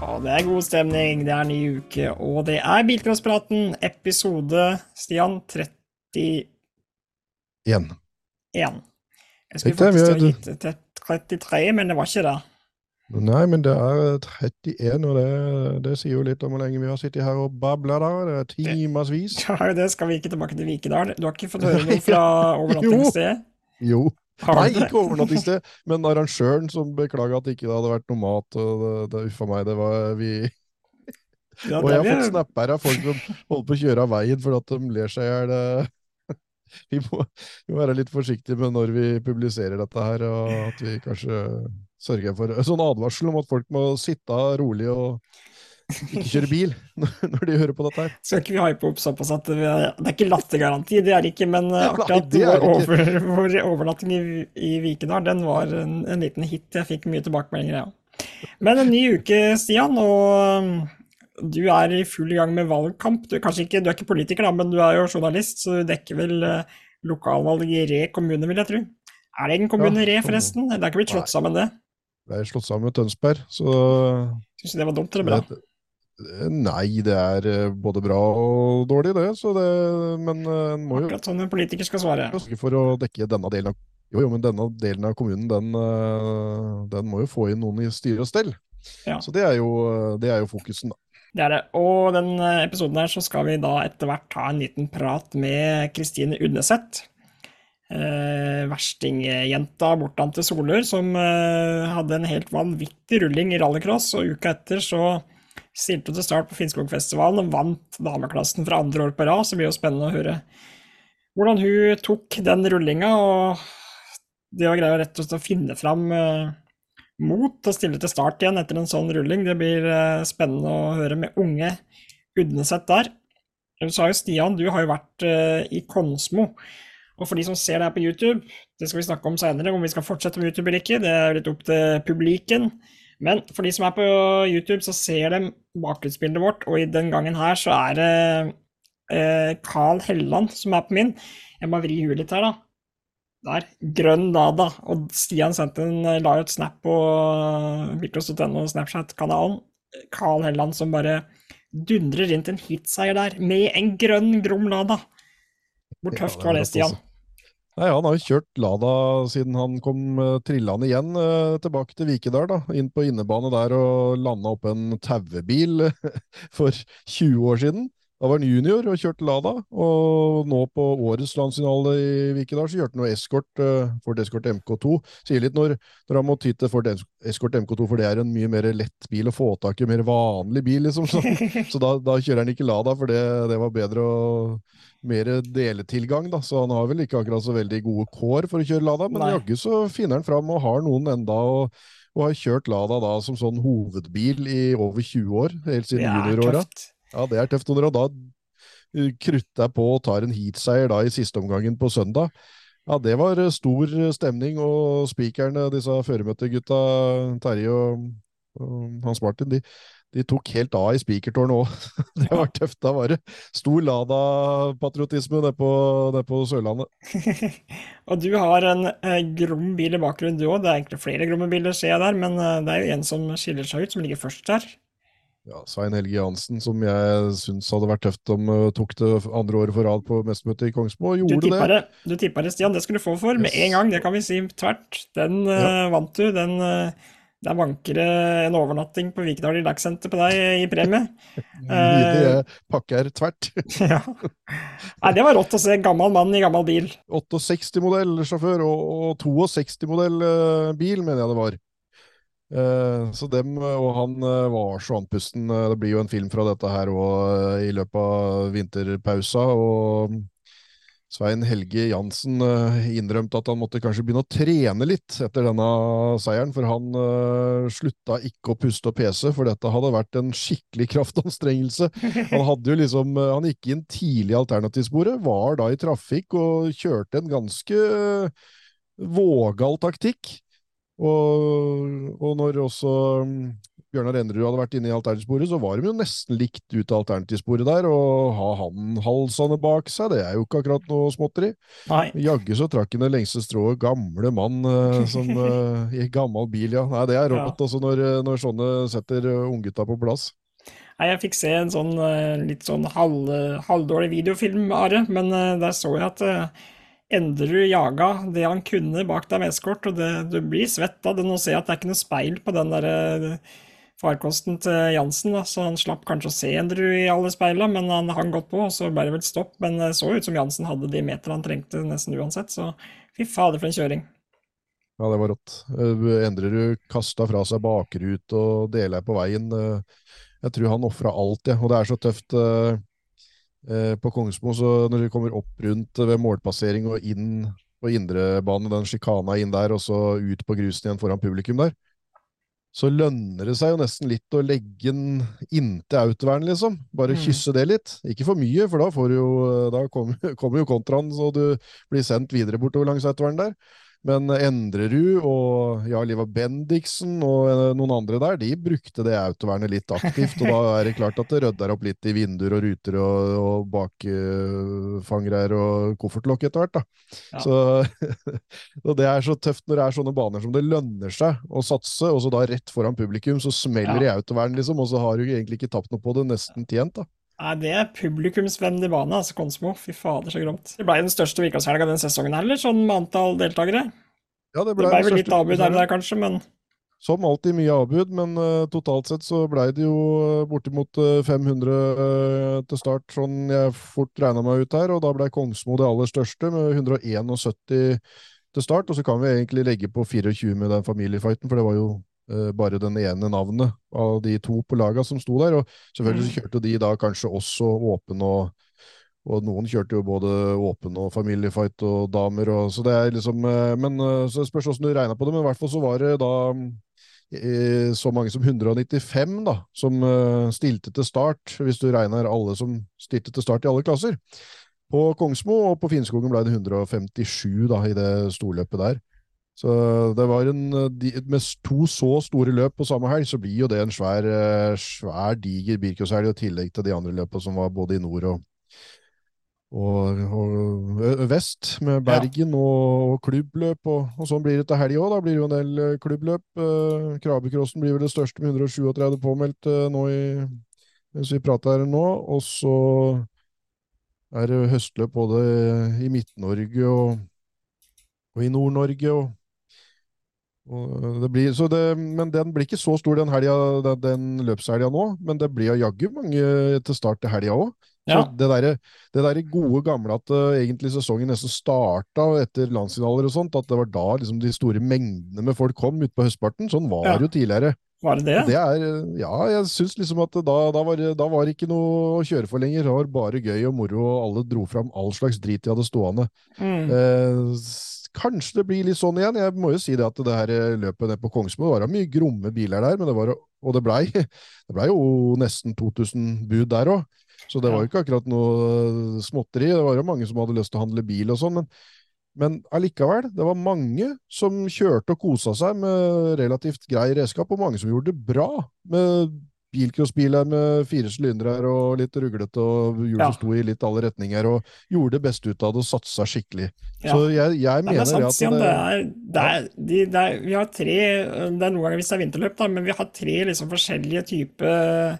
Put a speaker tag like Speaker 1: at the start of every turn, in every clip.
Speaker 1: Og det er god stemning, det er ny uke, og det er Bilcrosspraten, episode, Stian, 31.
Speaker 2: Igjen.
Speaker 1: Jeg skulle faktisk ha gitt 33, men det var ikke det.
Speaker 2: Nei, men det er 31, og det, det sier jo litt om hvor lenge vi har sittet her og babla da. Det er timersvis.
Speaker 1: Ja, det skal vi ikke tilbake til Vikedal. Du har ikke fått høre noe fra overnattingssted?
Speaker 2: Jo.
Speaker 1: Har
Speaker 2: Nei, ikke overnattingssted, men arrangøren som beklaga at ikke det hadde vært noe mat. og det, det Uffa meg, det var vi
Speaker 1: Ja,
Speaker 2: Og jeg har fått snapper av folk som holder på å kjøre av veien for at de ler seg i hjel. eh. Vi må være litt forsiktige med når vi publiserer dette her, og at vi kanskje sørger for en sånn advarsel om at folk må sitte rolig og ikke kjøre bil når de hører på dette her.
Speaker 1: Skal ikke vi hype opp såpass at Det er ikke lattergaranti, det er det ikke, men akkurat
Speaker 2: Nei,
Speaker 1: akkurat vår, over, vår overnatting i, i Vikedal, den var en, en liten hit. Jeg fikk mye tilbakemeldinger, ja. Men en ny uke, Stian, og um, du er i full gang med valgkamp. Du ikke, du er ikke politiker, da, men du er jo journalist, så du dekker vel eh, lokalvalg i Re kommune, vil jeg tro. Er det egen kommune,
Speaker 2: Ja,
Speaker 1: Re, forresten? Det er ikke blitt slått
Speaker 2: Nei.
Speaker 1: sammen, det?
Speaker 2: Det er slått sammen med Tønsberg, så
Speaker 1: Syns du det var dumt eller bra?
Speaker 2: det- Nei, det er eh, både bra og dårlig, det. Så det men eh, en må jo
Speaker 1: Akkurat sånn en politiker skal svare.
Speaker 2: for å dekke denne delen av Jo, jo, men denne delen av kommunen, den, eh, den må jo få inn noen i styre og stell.
Speaker 1: Ja.
Speaker 2: Så det er, jo, det er jo fokusen, da.
Speaker 1: Det er det. Og den eh, episoden her så skal vi da etter hvert ta en liten prat med Kristine Udneseth. Eh, Verstingjenta bortan til Solør, som eh, hadde en helt vanvittig rulling i rallycross. Og uka etter så stilte til start på Finnskogfestivalen og vant dameklassen for andre år på rad. Så det blir jo spennende å høre hvordan hun tok den rullinga. Og det å greie rett og slett å finne fram eh, mot å stille til start igjen etter en sånn rulling. Det blir eh, spennende å høre med unge Udneset der. Du sa jo Stian, du har jo vært eh, i Konsmo. Og for de som ser det her på YouTube, det skal vi snakke om seinere, om vi skal fortsette med YouTube eller ikke, det er litt opp til publiken. Men for de som er på YouTube, så ser de bakgrunnsbildet vårt, og i den gangen her så er det eh, Carl Helland som er på min. Jeg må vri huet litt her, da. Der. Grønn Dada. Og Stian sendte en, la jo et snap på Bilcross.no Snapchat-kanalen. Carl Helland som bare dundrer inn til en hitseier der, med en grønn Grom Lada. Hvor tøft var det, Stian?
Speaker 2: Nei, Han har jo kjørt Lada siden han kom uh, trillende igjen uh, tilbake til Vikedal. da, Inn på innebane der og landa opp en tauebil for 20 år siden. Da var han junior og kjørte Lada, og nå på årets landsfinale i Vikedal så kjørte han noe Escort, uh, Ford Escort MK2. Sier litt når, når han må ty til Ford Es- Escort MK2, for det er en mye mer lett bil å få tak i, mer vanlig bil, liksom. Så, så da, da kjører han ikke Lada, for det, det var bedre å mer deletilgang, da, så han har vel ikke akkurat så veldig gode kår for å kjøre Lada, men jaggu så finner han fram og har noen enda, og, og har kjørt Lada da som sånn hovedbil i over 20 år, helt siden junioråra. Ja, det er tøft. Og da uh, krutter jeg på og tar en heatseier da i siste omgangen på søndag, ja, det var uh, stor stemning, og spikerne, disse føremøtegutta, Terje og, og Hans Martin, de, de tok helt av i spikertårnet òg. det var tøft. Da var det stor Lada-patriotisme nede på, ned på Sørlandet.
Speaker 1: Og du har en eh, grom bil i bakgrunnen, du òg. Det er egentlig flere gromme biler, ser jeg der, men eh, det er jo en som skiller seg ut, som ligger først der.
Speaker 2: Ja, Svein Helge Jansen, som jeg syns hadde vært tøft om uh, tok det andre året for rad på mestermøtet i Kongsmo, og
Speaker 1: Du
Speaker 2: gjorde
Speaker 1: tippa
Speaker 2: det.
Speaker 1: det, du tippa det, Stian. Det skulle du få for med en gang, det kan vi si tvert. Den eh, vant du. Den, eh, der vanker det en overnatting på Vikedal Relax-senter på deg i premie.
Speaker 2: Nydelige pakker tvert.
Speaker 1: ja. Nei, det var rått å se. Gammel mann i gammel bil.
Speaker 2: 68-modell sjåfør og, og 62-modell uh, bil, mener jeg det var. Eh, så dem, eh, og han eh, var så andpusten. Eh, det blir jo en film fra dette her òg i løpet av vinterpausa. Og Svein Helge Jansen eh, innrømte at han måtte kanskje begynne å trene litt etter denne seieren, for han eh, slutta ikke å puste og pese, for dette hadde vært en skikkelig kraftanstrengelse. Han hadde jo liksom, eh, han gikk inn tidlig i alternativsporet, var da i trafikk og kjørte en ganske vågal taktikk. Og, og når også mm, Bjørnar Enderud hadde vært inne i alternativsporet, så var de jo nesten likt ut av alternativsporet der. Og ha han halsene bak seg, det er jo ikke akkurat noe småtteri. Jaggu så trakk han det lengste strået. Gamle mann eh, som eh, i gammel bil, ja. Nei, det er rått
Speaker 1: Ja.
Speaker 2: også når, eh, når sånne setter unggutta på plass.
Speaker 1: Nei, jeg fikk se en sånn litt sånn halv, halvdårlig videofilm, Are, men der så jeg at Enderud jaga det han kunne bak der med eskort, og det, du blir svett av det. Nå ser jeg at det er ikke noe speil på den der eh, farkosten til Jansen, da, så han slapp kanskje å se Endrud i alle speilene, men han hang godt på, og så ble det vel stopp. Men det så ut som Jansen hadde de meterne han trengte nesten uansett, så fy fader for en kjøring.
Speaker 2: Ja, det var rått. Eh, Endrerud kasta fra seg bakrut og deler på veien. Eh, Jeg tror han ofra alt, jeg. Og det er så tøft eh, på Kongsmo, så når du kommer opp rundt ved målpassering og inn på indrebane, den sjikana inn der, og så ut på grusen igjen foran publikum der, så lønner det seg jo nesten litt å legge den inntil autovern, liksom. Bare
Speaker 1: Mm.
Speaker 2: kysse det litt. Ikke for mye, for da, får du jo, da kommer, kommer jo kontraen, så du blir sendt videre bortover langs autovern der. Men Endrerud og ja, Liva Bendiksen og eh, noen andre der, de brukte det autovernet litt aktivt. Og da er det klart at det rydder opp litt i vinduer og ruter og, og bakfangere og koffertlokk etter hvert. da.
Speaker 1: Ja.
Speaker 2: Så, og det er så tøft når det er sånne baner som det lønner seg å satse, og så da rett foran publikum så smeller det i autovern, liksom, og så har du egentlig ikke tapt noe på det, nesten tjent. da.
Speaker 1: Nei, det er publikumsvennlig bane, altså Konsmo. Fy fader, så gromt. Det ble den største Vikåshelga den sesongen her, eller? Sånn med antall deltakere?
Speaker 2: Ja,
Speaker 1: Det ble
Speaker 2: den
Speaker 1: vel litt avbud her og der, kanskje, men
Speaker 2: Som alltid mye avbud, men uh, totalt sett så blei det jo eh, bortimot eh, 500 eh, til start, sånn jeg fort regna meg ut her, og da blei Kongsmo det aller største, med 171 til start, og så kan vi egentlig legge på 24 med den familiefighten, for det var jo bare den ene navnet av de to på laga som sto der, og selvfølgelig så kjørte de da kanskje også åpen og og noen kjørte jo både åpen og familiefight og damer, og, så det er liksom eh, Men eh, så det spørs hvordan du regna på det, men i hvert fall så var det da eh, så mange som 195 da, som eh, stilte til start, hvis du regner alle som stilte til start i alle klasser. På Kongsmo og på Finnskogen ble det 157 da, i det storløpet der. Så det var en, eh, Med to så store løp på samme helg, så blir jo det en svær, eh, svær diger Birkåshelg, i tillegg til de andre løpene som var både i nord og, og, og vest, med Bergen og, og klubbløp, og, og sånn blir det til helga òg. Da blir det jo en del eh, klubbløp. Krabbekrossen blir vel det største med 137 påmeldt nå i, mens vi prater her nå. Og så er det høstløp både i Midt-Norge og, og i Nord-Norge. og blir, så det, men den blir ikke så stor den, helgen, den, den løpshelga nå, men det blir jaggu mange til start til helga òg.
Speaker 1: Ja.
Speaker 2: det derre det der gode gamle at uh, egentlig sesongen nesten starta etter landsfinaler og sånt, at det var da liksom de store mengdene med folk kom ut på høstparten, sånn var
Speaker 1: Ja.
Speaker 2: det jo tidligere.
Speaker 1: var det det?
Speaker 2: Det er, ja, jeg syns liksom at da, da, var, da var det ikke noe å kjøre for lenger. Det var bare gøy og moro, og alle dro fram all slags drit de hadde stående.
Speaker 1: Mm.
Speaker 2: S- kanskje det blir litt sånn igjen. Jeg må jo si det at det her eh, løpet ned på Kongsmo var mye gromme biler der, men det var, og det blei det ble jo nesten 2000 bud der òg. Så det var jo ikke akkurat noe eh, småtteri. Det var jo mange som hadde lyst til å handle bil og sånn, men, men allikevel, det var mange som kjørte og kosa seg med relativt grei redskap, og mange som gjorde det bra med bilcrossbiler med fire sylindere og litt ruglete og hjul
Speaker 1: Ja.
Speaker 2: som sto i litt alle retninger, og gjorde det beste ut av det og satsa skikkelig.
Speaker 1: Ja.
Speaker 2: Så jeg, jeg mener
Speaker 1: er sant,
Speaker 2: at det,
Speaker 1: Det er, det er, de, det er, vi har tre Det er noen ganger hvis det er vinterløp, da, men vi har tre liksom forskjellige typer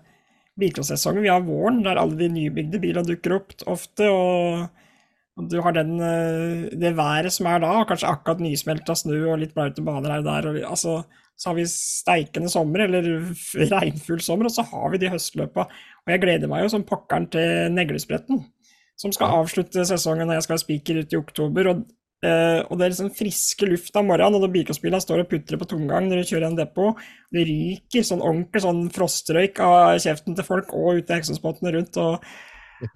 Speaker 1: bilcross-sesonger. Vi har våren, der alle de nybygde bilene dukker opp ofte. og du har den, eh, det været som er da, og kanskje akkurat nysmelta snø og litt blaute baner her og der. Og, altså, så har vi steikende sommer, eller regnfull sommer, og så har vi de høstløpa. Og jeg gleder meg jo som pokkeren til Neglespretten, som skal avslutte sesongen når jeg skal være spiker ut i oktober. Og, eh, og det er liksom friske luft av morgenen, og når bilcrossbilene står og putrer på tomgang når du kjører en depot, det ryker sånn ordentlig sånn frostrøyk av kjeften til folk og ute i Heksenspottene rundt. og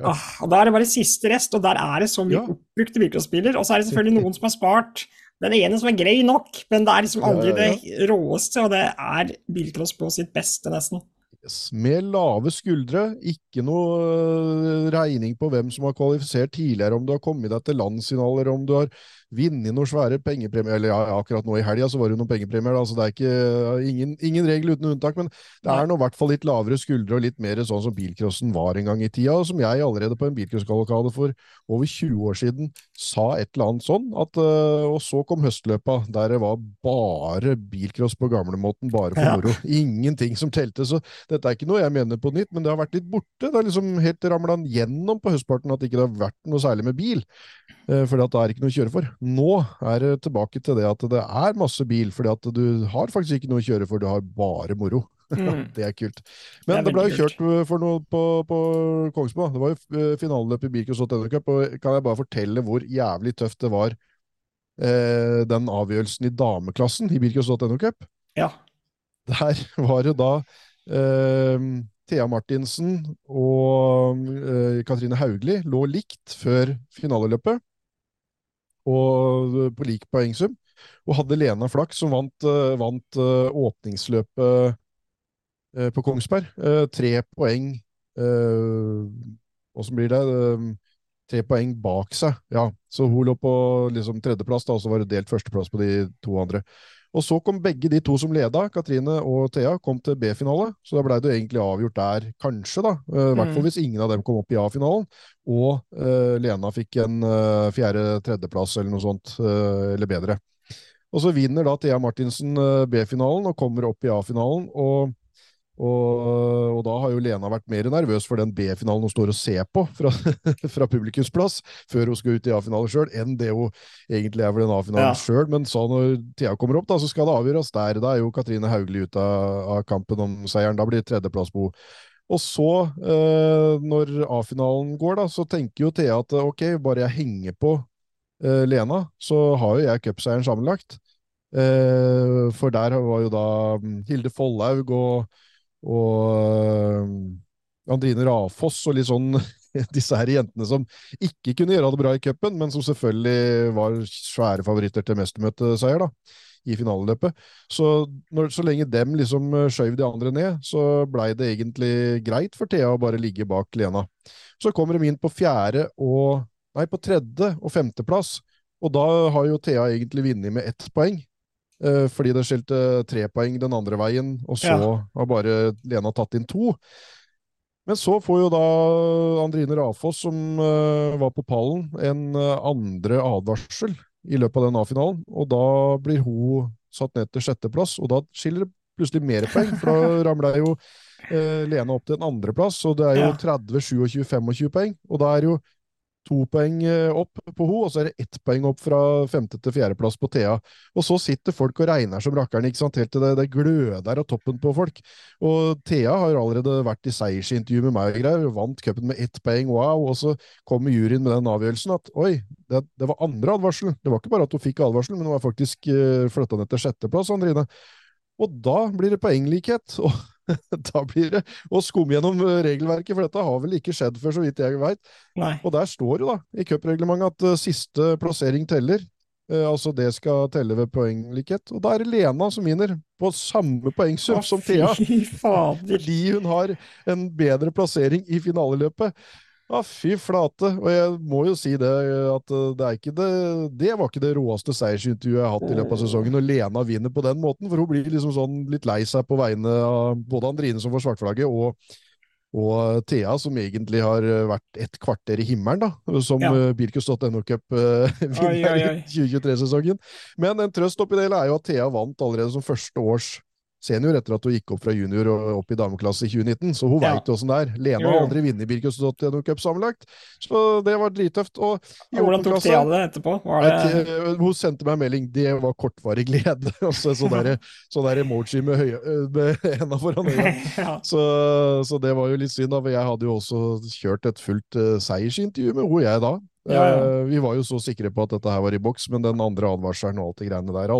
Speaker 1: Ah, og Da er det bare siste rest, og der er det så mye
Speaker 2: Ja.
Speaker 1: oppbrukte bilcrossbiler. Og så er det selvfølgelig noen som har spart den ene som er grei nok, men det er liksom aldri
Speaker 2: Ja, ja, ja.
Speaker 1: det råeste, og det er bilcross på sitt beste, nesten.
Speaker 2: Yes, Med lave skuldre, ikke noe øh, regning på hvem som har kvalifisert tidligere, om du har kommet deg til landsfinaler, om du har vunnet noen svære pengepremier. Eller ja, akkurat nå i helga så var det jo noen pengepremier, da, så det er ikke ingen, ingen regel uten unntak. Men det er nå i hvert fall litt lavere skuldre og litt mer sånn som bilcrossen var en gang i tida, og som jeg allerede på en bilcrosskavalkade for over 20 år siden sa et eller annet sånn. At, og så kom høstløpa, der det var bare bilcross på gamlemåten, bare for moro. Ja. Ingenting som telte. Så dette er ikke noe jeg mener på nytt, men det har vært litt borte. Det har liksom helt ramla gjennom på høstparten at det ikke har vært noe særlig med bil. For fordi at det er ikke noe å kjøre for. Nå er det tilbake til det at det er masse bil, fordi at du har faktisk ikke noe å kjøre for, du har bare moro. Mm. det er kult. Men det, det ble jo kjørt for noe på, på Kongsmo. Det var jo eh, finaleløp i Birkos Hotel Cup, og kan jeg bare fortelle hvor jævlig tøft det var, eh, den avgjørelsen i dameklassen i Birkos Hotel Cup?
Speaker 1: Ja.
Speaker 2: Der var det da eh, Thea Martinsen og eh, Katrine Hauglie lå likt før finaleløpet og på lik poengsum. Og hadde Lena Flak, som vant, uh, vant uh, åpningsløpet på Kongsberg, tre poeng Åssen blir det? tre poeng bak seg. Ja, så hun lå på liksom, tredjeplass, da, og så var det delt førsteplass på de to andre. Og så kom begge de to som leda, Katrine og Thea, kom til B-finale. Så da blei det egentlig avgjort der, kanskje, da. Uh, I hvert fall mm. hvis ingen av dem kom opp i A-finalen. Og uh, Lena fikk en uh, fjerde-tredjeplass eller noe sånt, eller bedre. Og så vinner da Thea Martinsen B-finalen og kommer opp i A-finalen. og og, og, da har jo Lena vært mer nervøs for den B-finalen hun står og ser på fra, fra publikumsplass, før hun skal ut i A-finale sjøl, enn det hun egentlig er for den A-finalen ja. sjøl. Men så når Thea kommer opp, da, så skal det avgjøres der. Da er jo Katrine Hauglie ute av, av, kampen om seieren. Da blir det tredjeplass på henne. Og så, eh, når A-finalen går, da, så tenker jo Thea at ok, bare jeg henger på eh, Lena, så har jo jeg cupseieren sammenlagt. Eh, for der var jo da mm, Hilde Follaug og og eh, Andrine Rafoss og litt sånn disse her jentene som ikke kunne gjøre det bra i cupen, men som selvfølgelig var svære favoritter til mestermøteseier i finaleløpet. Så, når, så lenge dem liksom eh, skjøv de andre ned, så blei det egentlig greit for Thea å bare ligge bak Lena. Så kommer de inn på fjerde og Nei, på tredje og femteplass, og da har jo Thea egentlig vunnet med ett poeng. Eh, fordi det skilte tre poeng den andre veien, og så ja. har bare Lena tatt inn to. Men så får jo da Andrine Rafoss, som uh, var på pallen, en uh, andre advarsel i løpet av den A-finalen. Og da blir hun satt ned til sjetteplass, og da skiller det plutselig mer poeng. For da ramler jo uh, Lena opp til en andreplass, og det er jo ja. 30, 27, 25 poeng. Og da er jo to poeng eh, opp på ho, og så er det ett poeng opp fra femte til fjerdeplass på Thea. Og så sitter folk og regner som rakkeren, ikke sant, helt til det, det gløder av toppen på folk. Og Thea har allerede vært i seiersintervju med meg og greier, vant cupen med ett poeng, wow, og så kommer juryen med den avgjørelsen at oi, det, det, var andre advarsel. Det var ikke bare at hun fikk advarsel, men hun var faktisk uh, flytta ned til sjetteplass, Andrine. Og da blir det poenglikhet. og da blir det å skumme gjennom eh, regelverket, for dette har vel ikke skjedd før, så vidt jeg veit. Og der står jo da i cupreglementet at uh, siste plassering teller. Uh, altså det skal telle ved poenglikhet. Og da er det Lena som vinner, på samme poengsum som Thea. Fordi hun har en bedre plassering i finaleløpet. Ja, fy flate. Og jeg må jo si det, at eh, det er ikke det Det var ikke det råeste seiersintervjuet jeg har hatt i løpet av sesongen, når Lena vinner på den måten. For hun blir liksom sånn litt lei seg på vegne av både Andrine, som får svartflagget, og, og Thea, som egentlig har vært et kvarter i himmelen, da, som ja. Eh, Birkus.no Cup-vinner i 2023-sesongen. Men en trøst oppi det hele er jo at Thea vant allerede som første års senior etter at hun gikk opp fra junior og opp i dameklasse i 2019, så hun ja. veit åssen det er. Lena har aldri vunnet Birkus Birkensdottir Cup sammenlagt, så det var drittøft. Og
Speaker 1: hvordan tok Thea det etterpå? Det...
Speaker 2: Et, hun sendte meg en melding. Det var kortvarig glede. Så sånn der, sånn der emoji med, høye, eh, med henda foran øya. ja. så, så, det var jo litt synd, da. For jeg hadde jo også kjørt et fullt uh, seiersintervju med henne, jeg da. Ja, ja. Uh, vi var jo så sikre på at dette her var i boks, men den andre advarselen og alt det greiene der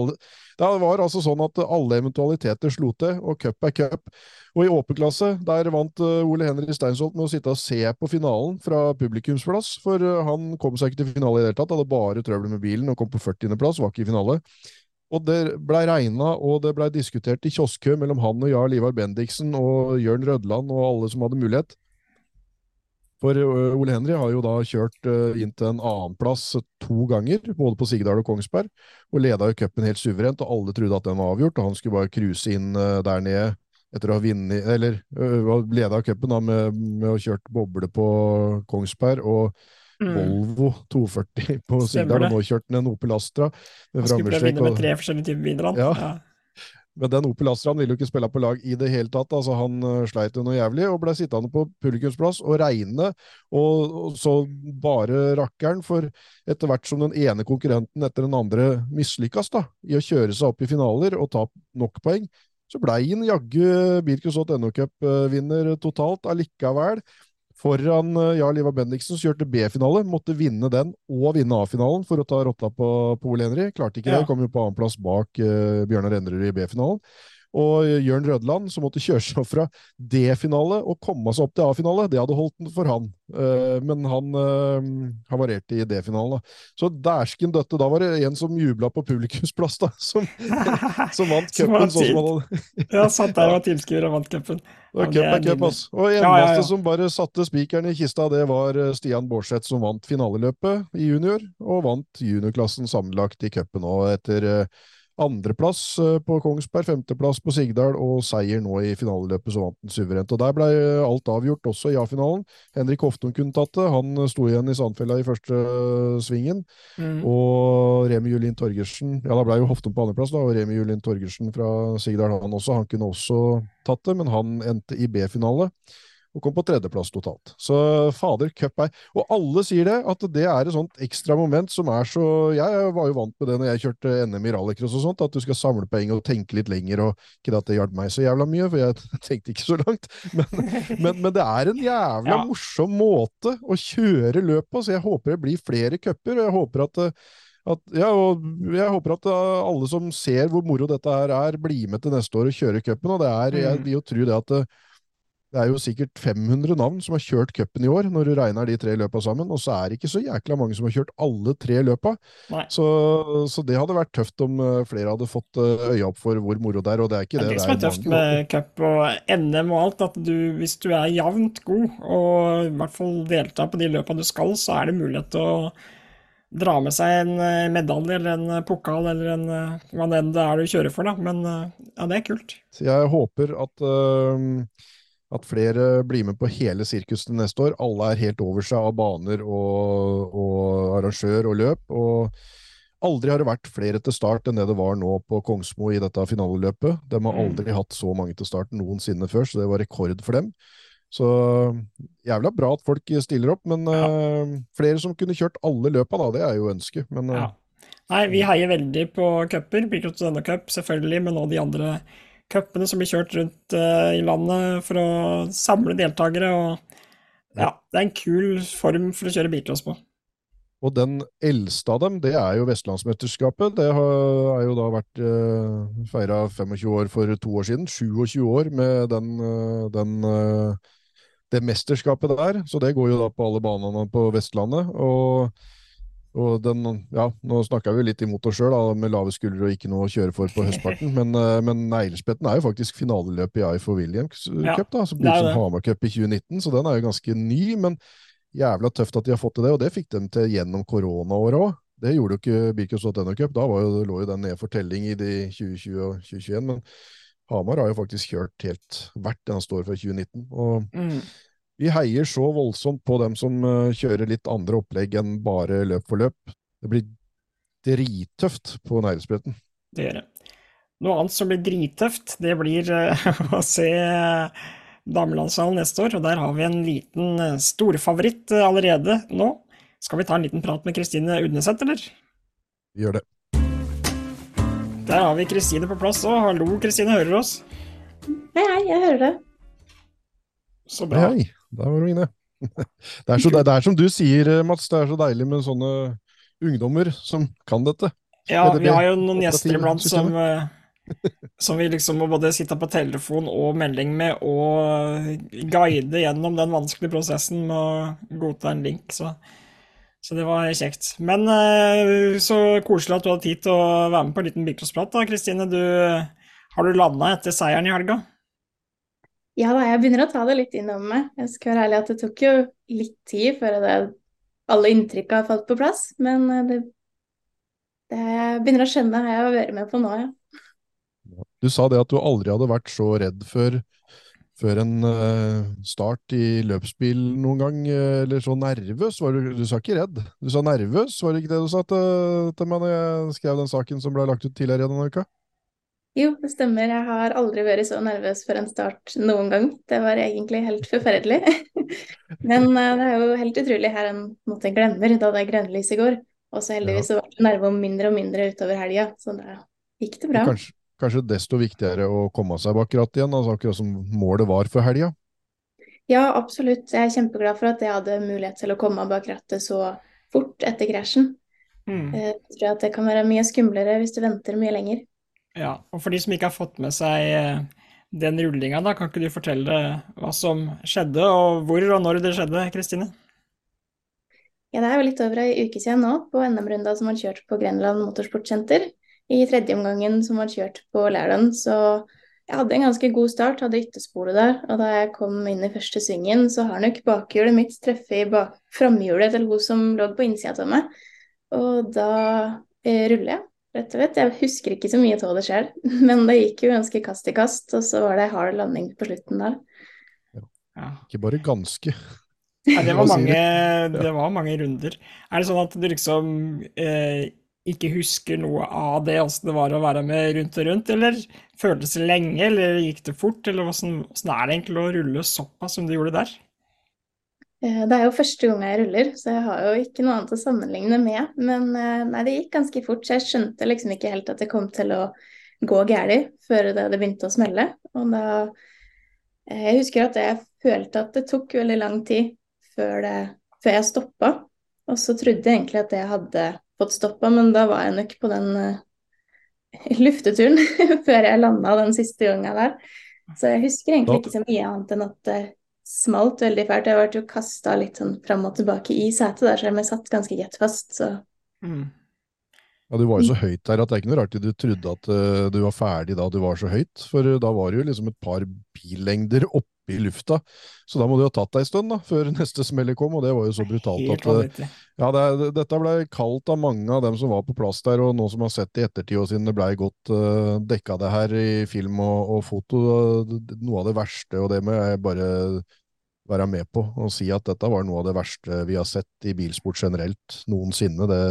Speaker 2: Det var altså sånn at alle eventualiteter slo til, og cup er cup. Og i åpen klasse, der vant uh, Ole Henry Steinsholt med å sitte og se på finalen fra publikumsplass, for uh, han kom seg ikke til finale i det hele tatt, hadde bare trøbbel med bilen og kom på 40.-plass, var ikke i finale. Og det blei regna, og det blei diskutert i kioskkø mellom han og Jarl Ivar Bendiksen og Jørn Rødland og alle som hadde mulighet For Ole Henry har jo da kjørt inn til en annenplass to ganger, både på Sigdal og Kongsberg, og leda jo cupen helt suverent, og alle trodde at den var avgjort, og han skulle bare cruise inn der nede etter å ha vunnet Eller leda cupen med, med å ha kjørt boble på Kongsberg og mm. Volvo 240 på Sigdal, og nå kjørte han en Opel Astra.
Speaker 1: Han skulle prøve å vinne med tre forskjellige typer biler,
Speaker 2: han. Ja. ja. Men den Opel Astraen ville jo ikke spille på lag i det hele tatt. altså Han uh, sleit jo noe jævlig og ble sittende på publikumsplass og regne, og, så bare rakkeren. For etter hvert som den ene konkurrenten etter den andre mislykkes da, i å kjøre seg opp i finaler og ta nok poeng, så blei han jaggu Birkus.no Cup-vinner totalt allikevel foran eh, Jarl Ivar Bendiksen, som kjørte B-finale. Måtte vinne den og vinne A-finalen for å ta rotta på, Pol Henry. Klarte ikke ja. det, kom jo på annenplass bak uh, Bjørnar Endrerud i B-finalen. Og Jørn Rødland, som måtte kjøre seg fra D-finale og komme seg opp til A-finale, det hadde holdt for han. Uh, men han uh, havarerte i D-finalen. Så dæsken døtte. Da var det en som jubla på publikumsplass, da, som, som vant cupen. Sånn
Speaker 1: ja, satt der og var tilskuer og vant cupen.
Speaker 2: Og cup er cup, ass. Og eneste ja, ja, som bare satte spikeren i kista, det var eh, Stian Bårdseth, som vant finaleløpet i junior, og vant juniorklassen sammenlagt i cupen òg, etter uh, Andreplass eh, på Kongsberg, femteplass på Sigdal og seier nå i finaleløpet, så vant den suverent. Og Der ble alt avgjort, også i A-finalen. Henrik Hofton kunne tatt det, han sto igjen i Sandfella i første eh, svingen. Mm. Og Remi Julin Torgersen Ja, da ble jo Hofton på andreplass, da, og Remi Julin Torgersen fra Sigdal, han også. Han kunne også tatt det, men han endte i B-finale og kom på tredjeplass totalt. Så fader, cup er Og alle sier det, at det er et sånt ekstra moment som er så Jeg var jo vant med det når jeg kjørte NM i rallycross og sånt, at du skal samle poeng og tenke litt lenger, og ikke at det hjalp meg så jævla mye, for jeg tenkte ikke så langt. Men, men, men det er en jævla ja. morsom måte å kjøre løp på, så jeg håper det blir flere cuper, og jeg håper at at, ja, og jeg håper at alle som ser hvor moro dette her er, blir med til neste år og kjører cupen. Og det er, jeg mm. vil jo tro det at det er jo sikkert 500 navn som har kjørt cupen i år, når du regner de tre løpa sammen. Og så er det ikke så jækla mange som har kjørt alle tre løpa. Så, så, det hadde vært tøft om eh, flere hadde fått eh, øya opp for hvor moro det er. Og det er ikke det.
Speaker 1: Det, det som er tøft med cup og NM og alt, at du, hvis du er jevnt god, og i hvert fall deltar på de løpa du skal, så er det mulighet til å dra med seg en eh, medalje eller en pokal eller en, hva det er du kjører for, da. Men ja, det er kult.
Speaker 2: Så jeg håper at uh, at flere blir med på hele sirkuset neste år. Alle er helt over seg av baner og, og arrangør og løp. og Aldri har det vært flere til start enn det det var nå på Kongsmo i dette finaleløpet. De har mm. aldri hatt så mange til start noensinne før, så det var rekord for dem. Så jævla bra at folk stiller opp, men ja. uh, flere som kunne kjørt alle løpa, da, det er jo ønsket. Men uh, ja.
Speaker 1: Nei, vi heier veldig på cuper. denne Cup selvfølgelig, men nå de andre cupene som blir kjørt rundt uh, i landet for å samle deltakere. og ja, Det er en kul form for å kjøre bilcross på.
Speaker 2: Og den eldste av dem, det er jo Vestlandsmesterskapet. Det har, jo da vært uh, feira 25 år for to år siden. 27 år med den, uh, den uh, det mesterskapet der. Så det går jo da på alle banene på Vestlandet. Og og den, ja, Nå snakka vi litt imot oss sjøl, med lave skuldre og ikke noe å kjøre for på høstparten, men, uh, men Neglespetten er jo faktisk finaleløpet i I for Williams ja, Cup, da, som blir som Hamar Cup i 2019, så den er jo ganske ny. Men jævla tøft at de har fått til det, og det fikk de til gjennom koronaåret òg. Det gjorde jo ikke Birkus.no Cup, da jo, lå jo den nede for telling i de 2020 og 2021. Men Hamar har jo faktisk kjørt helt hvert han står for 2019. og mm vi heier så voldsomt på dem som uh, kjører litt andre opplegg enn bare løp for løp. Det blir drittøft på Neidesbretten.
Speaker 1: Det gjør det. Noe annet som blir drittøft, det blir uh, å se Damelandssalen damelandshallen neste år. Og der har vi en liten uh, storfavoritt allerede nå. Skal vi ta en liten prat med Kristine Udneseth, eller?
Speaker 2: Vi gjør det.
Speaker 1: Der har vi Kristine på plass òg. Hallo, Kristine, hører du oss?
Speaker 3: Hei, hei, jeg hører det.
Speaker 1: Så bra.
Speaker 2: Hei, hei. Der var du inne. Det er, så, det er som du sier, Mats, det er så deilig med sånne ungdommer som kan dette.
Speaker 1: Ja, vi har jo noen gjester iblant som, eh, som vi liksom må både sitte på telefon og melding med og guide gjennom den vanskelige prosessen med å godta en link. Så, så det var kjekt. Men eh, så koselig at du hadde tid til å være med på en liten bilcrossprat. Kristine, har du landa etter seieren i helga?
Speaker 3: Ja da, jeg begynner å ta det litt innover meg. Jeg skal være ærlig at det tok jo litt tid før det, alle inntrykka har falt på plass. Men eh, det, det jeg begynner å skjønne hva jeg være med på nå, ja.
Speaker 2: Du sa det at du aldri hadde vært så redd før, før en uh, start i løpsbil noen gang, uh, eller så nervøs. Var du, du sa ikke redd, du sa nervøs, var det ikke det du sa til, til meg når jeg skrev den saken som ble lagt ut tidligere denne uka?
Speaker 3: Jo, det stemmer. Jeg har aldri vært så nervøs for en start noen gang. Det var egentlig helt forferdelig. Men uh, det er jo helt utrolig her en måte glemmer da det er grønnlys i går. Og så heldigvis så ble nervene mindre og mindre utover helga, så da gikk det bra.
Speaker 2: Kanskje, kanskje desto viktigere å komme seg bak rattet igjen, altså akkurat som målet var for helga?
Speaker 3: Ja, absolutt. Jeg er kjempeglad for at jeg hadde mulighet til å komme bak rattet så fort etter krasjen. Mm. Jeg tror at det kan være mye skumlere hvis du venter mye lenger.
Speaker 1: Ja, og for de som ikke har fått med seg eh, den rullinga, da, kan ikke du fortelle hva som skjedde, og hvor og når det skjedde, Kristine?
Speaker 3: Ja, det er jo litt over ei uke siden nå, på NM-runda som var kjørt på Grenland Motorsportsenter. I tredje omgangen som var kjørt på Lærdal, så jeg hadde en ganske god start, hadde yttersporet der. Og da jeg kom inn i første svingen, så har nok bakhjulet mitt treffet i framhjulet til hun som lå på innsida av meg. Og da eh, ruller jeg rett og slett. Jeg husker ikke så mye av det sjøl, men det gikk jo ganske kast i kast, og så var det hard landing på slutten der.
Speaker 2: Ja. Ikke bare ganske.
Speaker 1: Ja, det, var mange, det var mange runder. Er det sånn at du liksom eh, ikke husker noe av det, åssen det var å være med rundt og rundt, eller føltes det lenge, eller gikk det fort, eller åssen er det egentlig å rulle såpass som du gjorde der?
Speaker 3: Eh, det er jo første gang jeg ruller, så jeg har jo ikke noe annet å sammenligne med. Men eh, nei, det gikk ganske fort, så jeg skjønte liksom ikke helt at det kom til å gå galt før det, hadde begynte å smelle. Og da eh, Jeg husker at jeg følte at det tok veldig lang tid før, det, før jeg stoppa. Og så trodde jeg egentlig at jeg hadde fått stoppa, men da var jeg nok på den lufteturen før jeg landa den siste gangen der. Så jeg husker egentlig ikke så mye annet enn at smalt veldig fælt. Jeg ble jo kasta litt sånn fram og tilbake i setet der, selv om jeg satt ganske godt fast, så mm.
Speaker 2: Ja, Du var jo så høyt der at det er ikke noe rart du trodde at uh, du var ferdig da du var så høyt. For uh, da var det jo liksom et par billengder oppe i lufta. Så da må du ha tatt deg en stund da, før neste smellet kom, og det var jo så brutalt at uh, ja, det, Dette ble kalt av mange av dem som var på plass der, og nå som har sett det i ettertid, og siden det blei godt uh, dekka det her i film og, og foto, noe av det verste, og det må jeg bare være med på og si at dette var noe av det verste vi har sett i bilsport generelt noensinne, det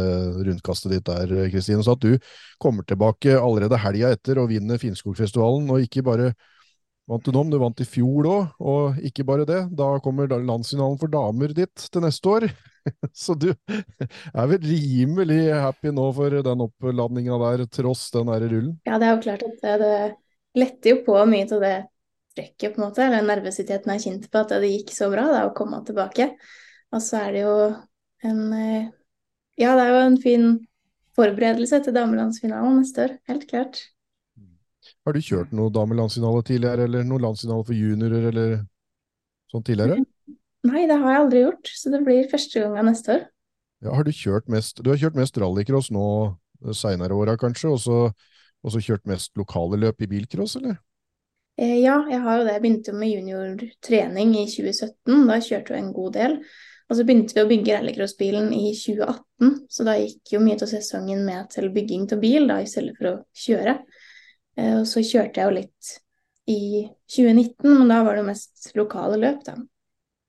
Speaker 2: rundkastet ditt der, Kristine. Så at du kommer tilbake allerede helga etter og vinner Finnskogfestivalen, og ikke bare vant du nå, men du vant i fjor òg, og ikke bare det, da kommer landsfinalen for damer ditt til neste år. Så du er vel rimelig happy nå for den oppladninga der, tross den der rullen?
Speaker 3: Ja, det er jo klart at det, det letter jo på mye av det trøkket, på en måte, eller nervøsiteten jeg kjente på at det gikk så bra da, å komme tilbake. Og så er det jo en eh, Ja, det er jo en fin forberedelse til damelandsfinalen neste år, helt klart.
Speaker 2: Har du kjørt noe damelandsfinale tidligere, eller noe landsfinale for juniorer, eller sånn tidligere?
Speaker 3: Nei, det har jeg aldri gjort, så det blir første gang neste år.
Speaker 2: Ja, har du kjørt mest Du har kjørt mest rallycross nå eh, seinere åra, kanskje, og så kjørt mest lokale løp i bilcross, eller?
Speaker 3: Eh, ja, jeg har jo det. Jeg begynte jo med juniortrening i 2017. Da kjørte jeg en god del. Og så begynte vi å bygge rallycrossbilen i 2018, så da gikk jo mye av sesongen med til bygging av bil da, i stedet for å kjøre. Eh, og så kjørte jeg jo litt i 2019, men da var det mest lokale løp, da.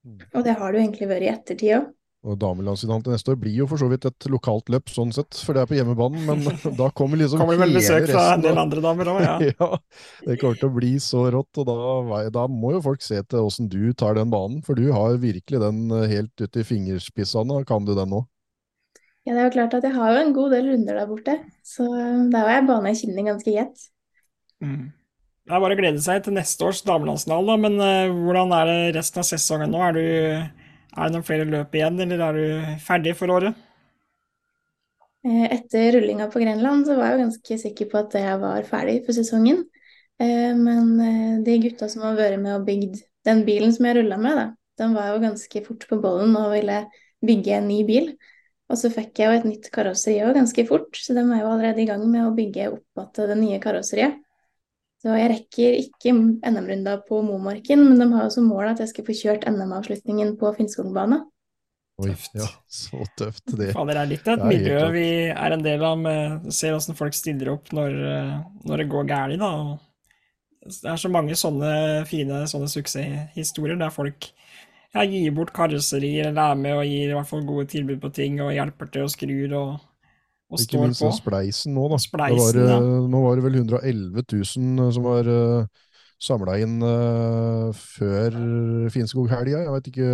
Speaker 3: Mm. Og det har det jo egentlig vært i ettertid òg.
Speaker 2: Og damelandsfinalen til neste år blir jo for så vidt et lokalt løp, sånn sett, for det er på hjemmebanen, men da kommer liksom
Speaker 1: Kommer vel besøk fra en del andre damer òg, ja.
Speaker 2: ja. Det kommer til å bli så rått, og da, da må jo folk se til åssen du tar den banen, for du har virkelig den eh, helt ute i fingerspissene. Kan du den nå?
Speaker 3: Ja, det er jo klart at jeg har jo en god del runder der borte, så eh, der var jeg bane i kinnet ganske gjett.
Speaker 1: Mm. Det er bare å glede seg til neste års damelandsfinale, men uh, hvordan er det resten av sesongen nå? Er du er det noen flere løp igjen, eller er du ferdig for året?
Speaker 3: Eh, etter rullinga på Grenland så var jeg jo ganske sikker på at jeg var ferdig for sesongen. Eh, men eh, de gutta som har vært med og bygd den bilen som jeg rulla med, da, den var jo ganske fort på bollen og ville bygge en ny bil. Og så fikk jeg jo et nytt karosseri òg ganske fort, så de er jo allerede i gang med å bygge opp igjen det nye karosseriet. Så jeg rekker ikke NM-runda på Momarken, men de har jo som mål at jeg skal få kjørt NM-avslutningen på Finnskogbane.
Speaker 2: Oi,
Speaker 1: Tøft.
Speaker 2: ja, så tøft det.
Speaker 1: Fader, det er litt et
Speaker 2: er helt
Speaker 1: miljø vi er en del av. Med, ser åssen folk stiller opp når, når det går galt, da. Det er så mange sånne fine sånne suksesshistorier der folk ja, gir bort karosserier eller er med og gir i hvert fall gode tilbud på ting og hjelper til og skrur og, og
Speaker 2: Ikke
Speaker 1: står
Speaker 2: minst
Speaker 1: på.
Speaker 2: spleisen nå, da.
Speaker 1: Spleisen,
Speaker 2: var,
Speaker 1: ja.
Speaker 2: eh, Nå var det vel 111 000 som var uh, samla inn uh, før Finnskog-helga. Jeg veit ikke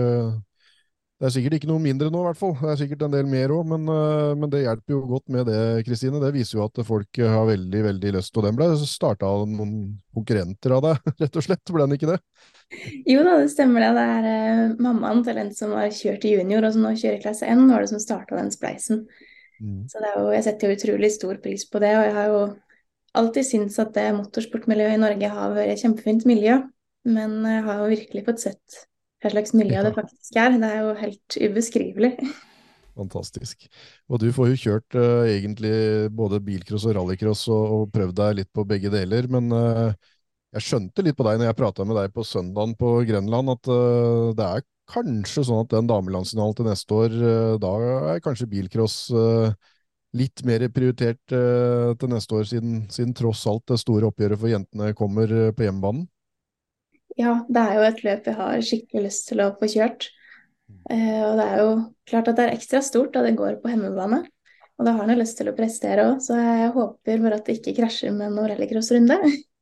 Speaker 2: Det er sikkert ikke noe mindre nå, i hvert fall. Det er sikkert en del mer òg, men, uh, men det hjelper jo godt med det, Kristine. Det viser jo at folk eh, har veldig, veldig lyst. Og den ble starta av noen konkurrenter av deg, rett og slett. Ble den ikke det?
Speaker 3: Jo da, det stemmer det. Det er uh, mammaen til en som har kjørt i junior, og som nå kjører i klasse N, var det som starta den spleisen.
Speaker 2: Mm.
Speaker 3: Så det er jo, jeg setter jo utrolig stor pris på det, og jeg har jo alltid syntes at det motorsportmiljøet i Norge har vært et kjempefint miljø. Men jeg har jo virkelig fått sett hva slags miljø
Speaker 2: Ja.
Speaker 3: det faktisk er. Det er jo helt ubeskrivelig.
Speaker 2: Fantastisk. Og du får jo kjørt uh, egentlig både bilcross og rallycross og, og prøvd deg litt på begge deler, men uh, jeg skjønte litt på deg når jeg prata med deg på søndagen på Grenland, at uh, det er kanskje sånn at den damelandsfinalen til neste år, eh, da er kanskje bilcross eh, litt mer prioritert eh, til neste år, siden, siden tross alt det store oppgjøret for jentene kommer på hjemmebanen.
Speaker 3: Ja, det er jo et løp jeg har skikkelig lyst til å få kjørt. Og det er jo klart at det er ekstra stort da det går på hjemmebane. Og da har han jo lyst til å prestere òg, så jeg håper bare at det ikke krasjer med noen rallycrossrunde.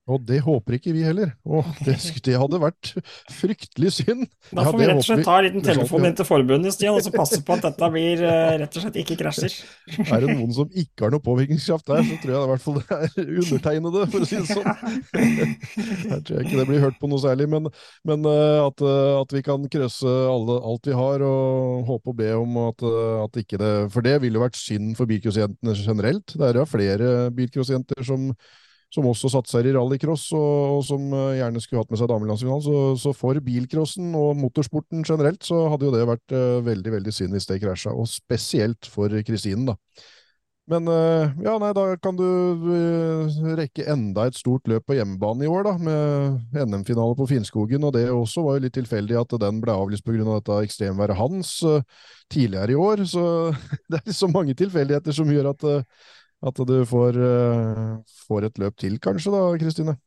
Speaker 2: Og det håper ikke vi heller. Åh, det, det hadde vært fryktelig synd.
Speaker 1: Da
Speaker 2: Ja,
Speaker 1: får vi rett og slett ta en liten telefon inn til forbundet, Stian, og så passe på at dette blir eh, rett og slett ikke krasjer.
Speaker 2: Er det noen som ikke har noe påvirkningskraft der, så tror jeg i hvert fall det er undertegnede, for å si det sånn. Her tror jeg ikke det blir hørt på noe særlig, men, men eh, at, eh, at vi kan krøsse alle, alt vi har, og håpe og be om at, at ikke det For det ville jo vært synd for bilcrossjentene generelt. Det er jo flere bilcrossjenter som som også satser i rallycross, og, og som eh, gjerne skulle hatt med seg damelandsfinalen. Så, så for bilcrossen og motorsporten generelt, så hadde jo det vært uh, veldig veldig synd hvis det krasja. Og spesielt for Kristinen, da. Men uh, ja, nei, da kan du uh, rekke enda et stort løp på hjemmebane i år, da, med NM-finale på Finnskogen. Og det også var jo litt tilfeldig at den ble avlyst pga. Av dette ekstremværet hans tidligere i år. Så det er så mange tilfeldigheter som gjør at at du får, eh, får et løp til, kanskje da, Kristine?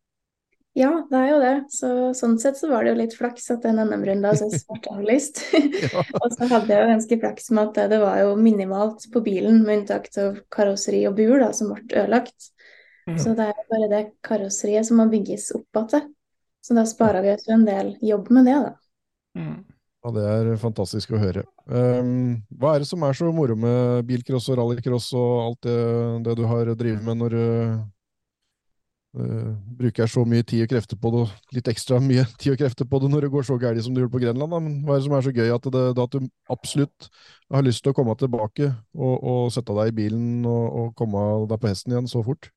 Speaker 3: Ja, det er jo det. Så, sånn sett så var det jo litt flaks at den NM-runda så svart avlyst.
Speaker 2: Ja.
Speaker 3: og så hadde jeg jo ganske flaks med at det, det var jo minimalt på bilen, med unntak av karosseri og bur, da, som ble ødelagt.
Speaker 1: Mm.
Speaker 3: Så det er jo bare det karosseriet som må bygges opp igjen. Så da sparer vi oss jo en del jobb med det, da.
Speaker 1: Mm.
Speaker 2: Ja, det er fantastisk å høre. Um, hva er det som er så moro med bilcross og rallycross og alt det, det du har drevet med når du uh, bruker så mye tid og krefter på det, litt ekstra mye tid og krefter på det når det går så galt som du gjorde på Grenland? Men hva er det som er så gøy at, det, at du absolutt har lyst til å komme tilbake og, og sette deg i bilen og, og komme deg på hesten igjen så fort?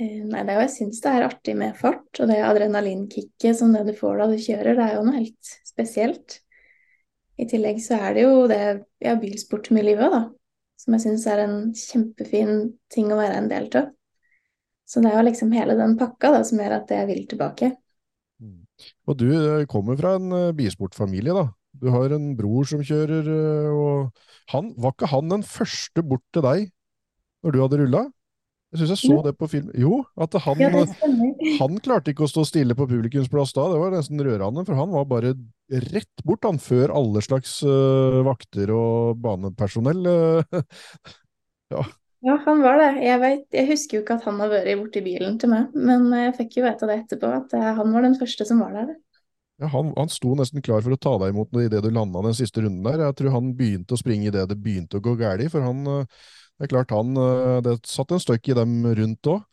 Speaker 3: Eh, Nei, det er jo, jeg syns det er artig med fart, og det adrenalinkicket som det du får da du kjører, det er jo noe helt spesielt. I tillegg så er det jo det ja, bilsportmiljøet, da, som jeg syns er en kjempefin ting å være en del av. Så det er jo liksom hele den pakka da, som gjør at jeg vil tilbake.
Speaker 2: Og du eh, kommer fra en eh, bilsportfamilie, da. Du har en bror som kjører, og han, var ikke han den første bort til deg når du hadde rulla? Jeg syns jeg så det på film. Jo, at han,
Speaker 3: Ja,
Speaker 2: han klarte ikke å stå stille på publikumsplass da. Det var nesten rørende, for han var bare rett bort, han, før alle slags uh, vakter og banepersonell. eh.
Speaker 3: Ja, han var det. Jeg vet, jeg husker jo ikke at han har vært borti bilen til meg, men jeg fikk jo vite det etterpå, at eh, han var den første som var der.
Speaker 2: Ja, han, han sto nesten klar for å ta deg imot idet du landa den siste runden der. Jeg tror han begynte å springe idet det begynte å gå galt, for han eh, Det er klart han eh, Det satt en støkk i dem rundt òg.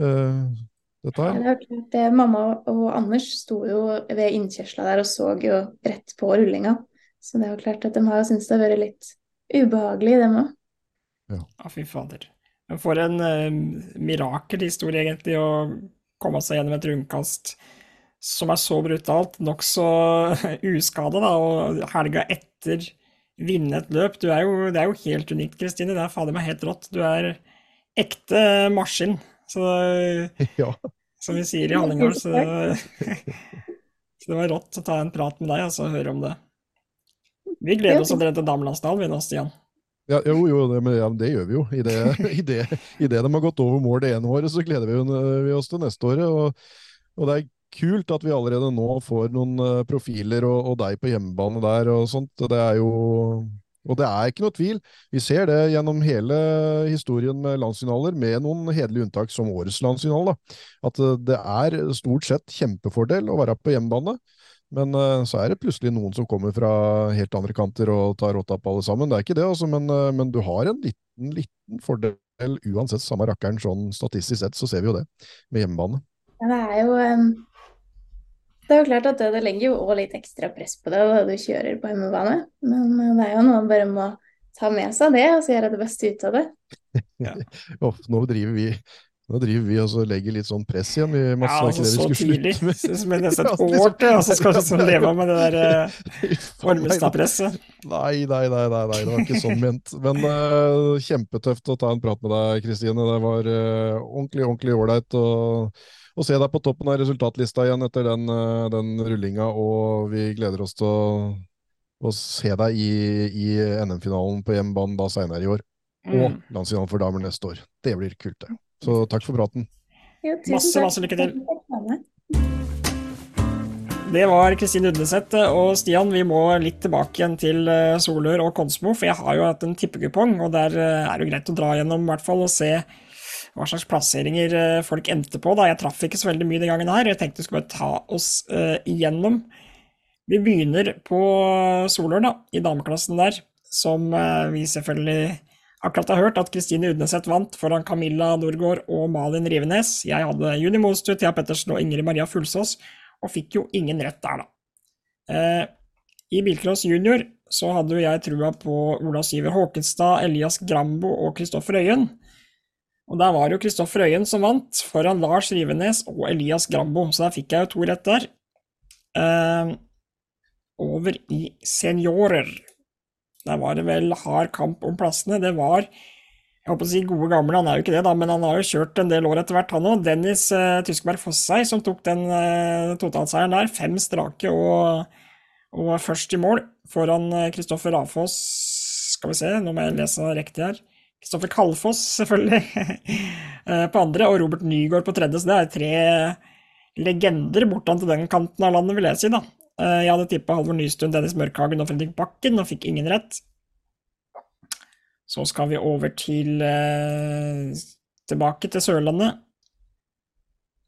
Speaker 2: Dette her.
Speaker 3: Ja, det er det. Mamma og Anders sto jo ved innkjørsla der og så jo rett på rullinga. Så det er jo klart at de har syntes det har vært litt ubehagelig, dem òg.
Speaker 1: Ja, fy fader. Men for en uh, mirakelhistorie, egentlig, å komme seg gjennom et rundkast som er så brutalt, nokså uskada, da, og helga etter vinne et løp. Du er jo, det er jo helt unikt, Kristine. Det er fader meg helt rått. Du er ekte maskin. Så
Speaker 2: Ja.
Speaker 1: som vi sier i Hallingdal. Så, så, det var rått å ta en prat med deg og så høre om det. Vi gleder oss allerede til damelandsdalen, vi nå, Stian.
Speaker 2: Ja, jo, jo, det, men, ja, det gjør vi jo. I det, i, det, I det de har gått over mål det ene året, så gleder vi, vi oss til neste året. Og, og, det er kult at vi allerede nå får noen uh, profiler og, og, deg på hjemmebane der og sånt. Det er jo Og det er ikke noe tvil. Vi ser det gjennom hele historien med landsfinaler, med noen hederlige unntak som årets landsfinale, at uh, det er stort sett kjempefordel å være på hjemmebane. Men uh, så er det plutselig noen som kommer fra helt andre kanter og tar rotta på alle sammen. Det er ikke det, altså, men, men, du har en liten, liten fordel uansett, samme rakkeren sånn statistisk sett, så ser vi jo det med hjemmebane.
Speaker 3: Ja, det er jo Det er jo klart at det, det legger jo òg litt ekstra press på det da du kjører på hjemmebane. Men uh, det er jo noe man bare må ta med seg det, og så gjøre det beste ut av det.
Speaker 2: ja. oh, nå driver vi nå driver vi og legger litt sånn press igjen. Vi
Speaker 1: ja, altså så tidlig. Som nesten et år til, og så skal du liksom leve med det der uh, Ormestad-presset.
Speaker 2: Nei, nei, nei, nei, nei, det var ikke sånn ment. Men uh, kjempetøft å ta en prat med deg, Kristine. Det var uh, ordentlig, ordentlig ålreit å, se deg på toppen av resultatlista igjen etter den, uh, den rullinga, og vi gleder oss til å, å se deg i, i NM-finalen på hjemmebane da seinere i år. Og mm. landsfinalen for damer neste år. Det blir kult, det. Så takk for praten.
Speaker 1: Jo, masse, masse lykke til. Det var Kristine Undeseth. Og Stian, vi må litt tilbake igjen til eh, Solør og Konsmo, for jeg har jo hatt en tippekupong, og der eh, er det greit å dra gjennom i hvert fall og se hva slags plasseringer eh, folk endte på. da. Jeg traff ikke så veldig mye den gangen her, jeg tenkte vi skulle ta oss uh, igjennom. Vi begynner på Solør, da, i dameklassen der, som vi selvfølgelig Akkurat har hørt at Kristine Udneseth vant foran Camilla Norgård og Malin Rivenes. Jeg hadde Juni Mostø, Thea Pettersen og Ingrid Maria Fullsås, og fikk jo ingen rett der, da. Eh, I bilcross junior så hadde jo jeg trua på Ola Syver Håkenstad, Elias Grambo og Kristoffer Øyen. Og der var jo Kristoffer Øyen som vant, foran Lars Rivenes og Elias Grambo, så der fikk jeg jo to rett der. Eh, over i seniorer. Der var det vel hard kamp om plassene. Det var jeg håper å si gode gamle, han er jo ikke det, da, men han har jo kjørt en del år etter hvert, han òg. Dennis eh, Tyskberg Fossei som tok den eh, totalseieren der. Fem strake og, og først i mål foran Kristoffer uh, Rafoss Skal vi se, nå må jeg lese riktig her. Kristoffer Kalfoss, selvfølgelig, uh, på andre, og Robert Nygaard på tredje. Så det er tre legender bortan til den kanten av landet, vil jeg si, da. Eh, jeg hadde tippa Halvor Nystuen, Dennis Mørkhagen og Fredrik Bakken, og fikk ingen rett. Så skal vi over til eh, Tilbake til Sørlandet.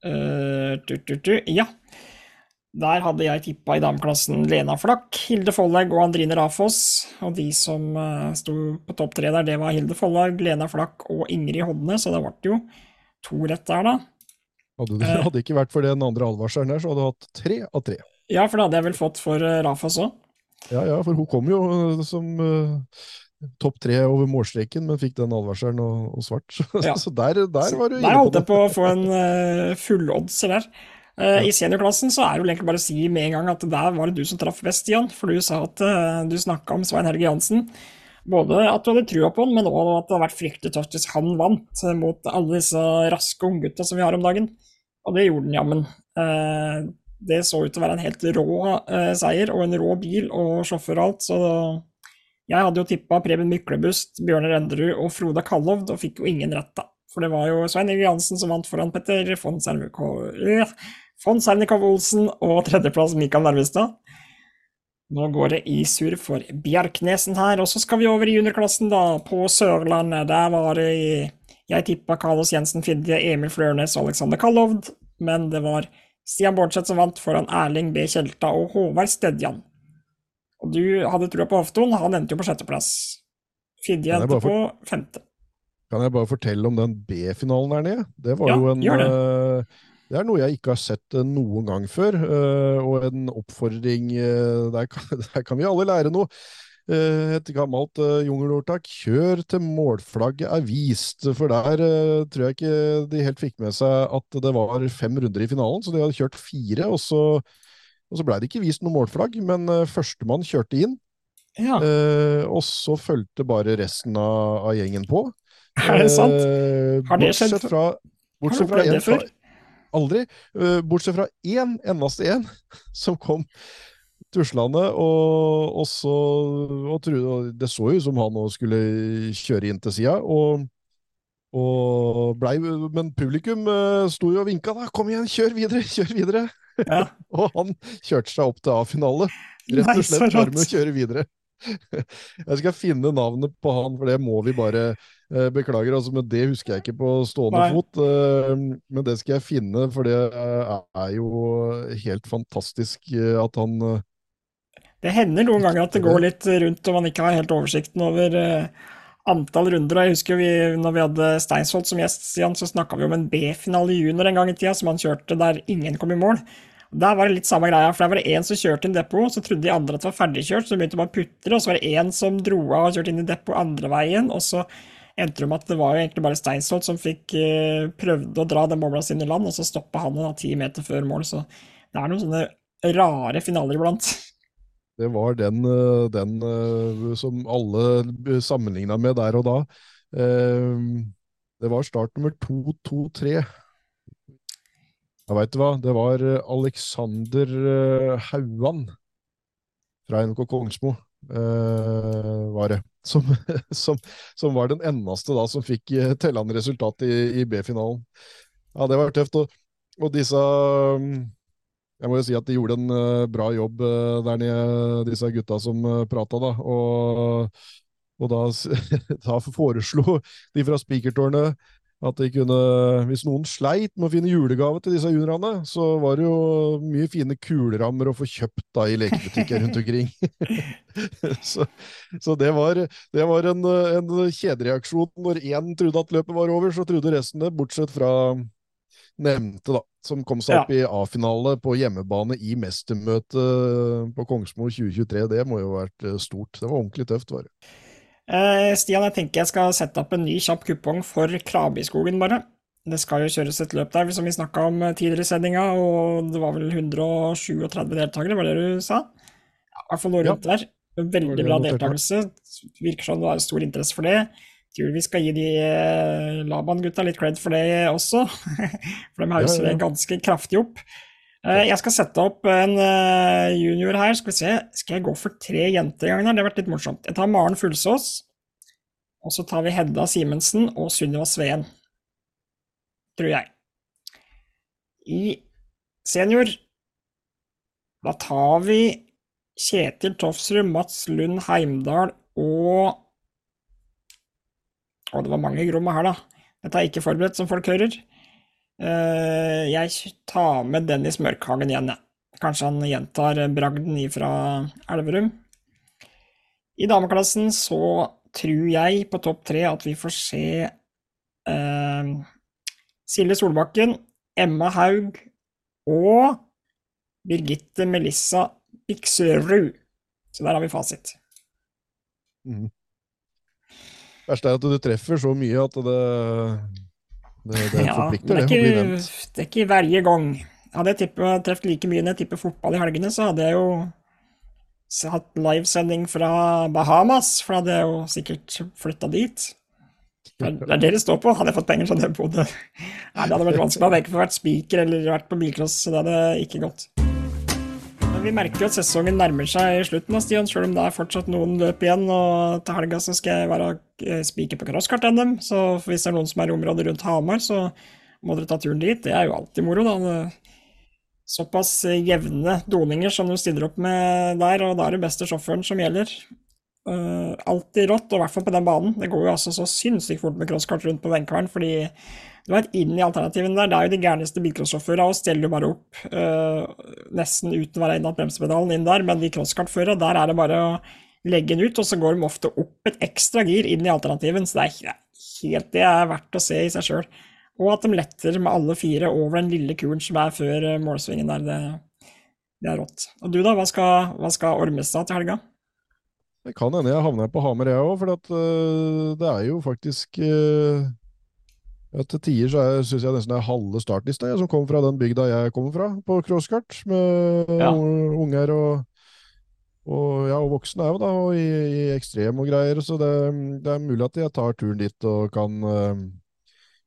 Speaker 1: Uh, tu, tu, tu. Ja. Der hadde jeg tippa i dameklassen Lena Flakk, Hilde Follag og Andrine Rafoss. Og de som uh, sto på topp tre der, det var Hilde Follag, Lena Flakk og Ingrid Hodne, så det ble jo to rett der, da.
Speaker 2: Hadde det hadde ikke vært for den andre advarselen der, så hadde du hatt tre av tre.
Speaker 1: Ja, for det hadde jeg vel fått for Rafoss Rafas òg.
Speaker 2: Ja, ja, for hun kom jo uh, som uh, topp tre over målstreken, men fikk den advarselen og, og svart. Ja. så der, der var du
Speaker 1: inne på det. Der holdt jeg på å få en uh, fulloddser der. Ja. I seniorklassen så er det vel egentlig bare å si med en gang at der var det du som traff best, Jan. For du sa at uh, du snakka om Svein Helge Jansen. Både at du hadde trua på han, men òg at det hadde vært fryktelig tøft hvis han vant mot alle disse raske unggutta som vi har om dagen. Og det gjorde han jammen. Det så ut til å være en helt rå eh, seier, og en rå bil og sjåfør og alt. Så jeg hadde jo tippa Preben Myklebust, Bjørnar Enderud og Frode Kallovd, og fikk jo ingen rett, da. For det var jo Svein Egil Jansen som vant foran Petter von Sernikov Olsen og tredjeplass Mikael Nærmestad. Nå går det i surr for Bjerknesen her, og så skal vi over i juniorklassen, da, på Sørlandet. Der var det Jeg tippa Carlos Jensen Fidje, Emil Flørnes og Alexander Kallovd, men det var Stian Bårdseth som vant foran Erling B. Kjelta og Håvard Stedjan. Og du hadde trua på Hofton, han endte jo på sjetteplass. Fidje endte på femte.
Speaker 2: Kan jeg bare fortelle om den B-finalen der nede? Det var ja, jo en det. Er noe jeg ikke har sett uh, noen gang før, uh, og en oppfordring der kan, der kan vi alle lære noe. Eh, et gammelt jungelordtak. Kjør til målflagget er vist. For der tror jeg ikke de helt fikk med seg at det var fem runder i finalen, så de hadde kjørt fire. Og så, og så blei det ikke vist noe målflagg, men førstemann kjørte inn. Ja. Og så fulgte bare resten av, av, gjengen på.
Speaker 1: Er det sant? Har det skjedd?
Speaker 2: Fra, bortsett fra en, Aldri. Uh, bortsett fra én eneste en som kom tuslende, og, og så og trodde, Det så jo ut som han skulle kjøre inn til sida. Og, og blei Men publikum uh, sto jo og vinka da. 'Kom igjen, kjør videre! Kjør videre!' Ja. og han kjørte seg opp til A-finale. Rett og slett bare med å kjøre videre. Jeg skal finne navnet på han, for det må vi bare eh, Beklager, altså, men det husker jeg ikke på stående Nei. fot. Eh, men det skal jeg finne, for det er jo helt fantastisk eh, at han
Speaker 1: Det hender noen ganger at det går litt rundt og man ikke har helt oversikten over antall runder. Jeg husker vi, når vi hadde Steinsvold som gjest, så snakka vi om en B-finale i junior en gang i tida som han kjørte der ingen kom i mål. Der var det litt samme greia, for der var det én som kjørte inn depot, så trodde de andre at det var ferdigkjørt, så de begynte bare å putre, og så var det én som dro av og kjørte inn i depot andre veien, og så endte det med at det var jo egentlig bare Steinsholt som fikk uh, prøvde å dra den bobla sin i land, og så stoppa han da ti meter før mål, så det er noen sånne rare finaler iblant.
Speaker 2: Det var den, eh, den uh, som alle sammenligna med der og da. Det var start nummer to, to, tre. Ja, veit du hva, det var eh, Alexander eh, Hauan fra NK Kongsmo, uh, var det. Som, som, som, var den eneste da som fikk tellende resultat i, i B-finalen. Ja, det var tøft. Og, og, disse mm, Jeg må jo si at de gjorde en bra jobb der nede, disse gutta som uh, prata, da. Og, og da, da foreslo de fra Spikertårnet at de kunne, Hvis noen sleit med å finne julegave til disse juniorene, så var det jo mye fine kulerammer å få kjøpt da i lekebutikker rundt omkring. så, så det, var, det var, en, en kjedereaksjon. Når én trodde at løpet var over, så trodde resten det, bortsett fra nevnte, da. Som kom seg opp ja. i A-finale på hjemmebane i mestermøtet på Kongsmo 2023. Det må jo ha vært eh, stort. Det var ordentlig tøft, var det.
Speaker 1: Eh, Stian, jeg tenker jeg skal sette opp en ny kjapp kupong for Krabiskogen, bare. Det skal jo kjøres et løp der, som vi snakka om eh, tidligere i sendinga, og det var vel 137 deltakere, var det du sa? I hvert fall noe rundt der. Veldig bra deltakelse. Virker som det er stor interesse for det. Tror vi skal gi de eh, Laban-gutta litt cred for det også, for de hauser ja. ganske kraftig opp. Eh, jeg skal sette opp en eh, junior her. Skal vi se, skal jeg gå for tre jenter i gangen her? Det har vært litt morsomt. Jeg tar Maren Fullsås. Og så tar vi Hedda Simensen og Sunniva Sveen. Tror jeg. I senior da tar vi Kjetil Tofsrud, Mats Lund Heimdal og Å, det var mange gromme her, da. Dette er ikke forberedt, som folk hører. Eh, jeg tar med Dennis Mørkhagen igjen, jeg. Kanskje han gjentar bragden ifra Elverum. I dameklassen så tror jeg på topp tre at vi får se eh, Silje Solbakken, Emma Haug og Birgitte Melissa Bikserud. Så der har vi fasit.
Speaker 2: Mm. Verste er at du treffer så mye at det det, det ja, forplikter, det,
Speaker 1: Er ikke, det er ikke hver gang. Hadde jeg truffet like mye når jeg tipper fotball i helgene, så hadde jeg jo hatt livesending fra Bahamas, for da hadde jeg jo sikkert flytta dit. Det er det det står på. Hadde jeg fått penger, så hadde jeg bodd Nei, det hadde vært vanskelig. Hadde jeg ikke vært spiker eller vært på bilcross, så det hadde ikke gått vi merker jo at sesongen nærmer seg i slutten, av Stian, selv om det er fortsatt noen løp igjen. Og til helga så skal jeg være eh, spiker på crosskart-NM, så hvis det er noen som er i området rundt Hamar, så må dere ta turen dit. Det er jo alltid moro, da. Såpass jevne doninger som du stiller opp med der, og da er det beste sjåføren som gjelder. Uh, alltid rått, og i hvert fall på den banen. Det går jo altså så sinnssykt fort med crosskart rundt på Venkvern, fordi du veit, inn i alternativene der, det er jo de gærneste bilcrossjåførene og steller jo bare opp uh, nesten uten å være innatt bremsepedalen inn der, men de crosskartførerne, der er det bare å legge den ut, og så går de ofte opp et ekstra gir inn i alternativen, så det er helt det er verdt å se i seg sjøl. Og at de letter med alle fire over den lille kuren som er før uh, målsvingen der, det, det, er rått. Og du da, hva skal, hva skal Ormestad til helga?
Speaker 2: Det kan hende jeg havner på Hamer, jeg òg, for at, uh, det er jo faktisk uh, ja, til tider så syns jeg nesten det er halve startlista jeg, som kommer fra den bygda jeg kommer fra, på crosskart, med ja. unger og, og, ja, og voksne òg, da, og i, i, ekstrem og greier. Så det, det, er mulig at jeg tar turen dit og kan,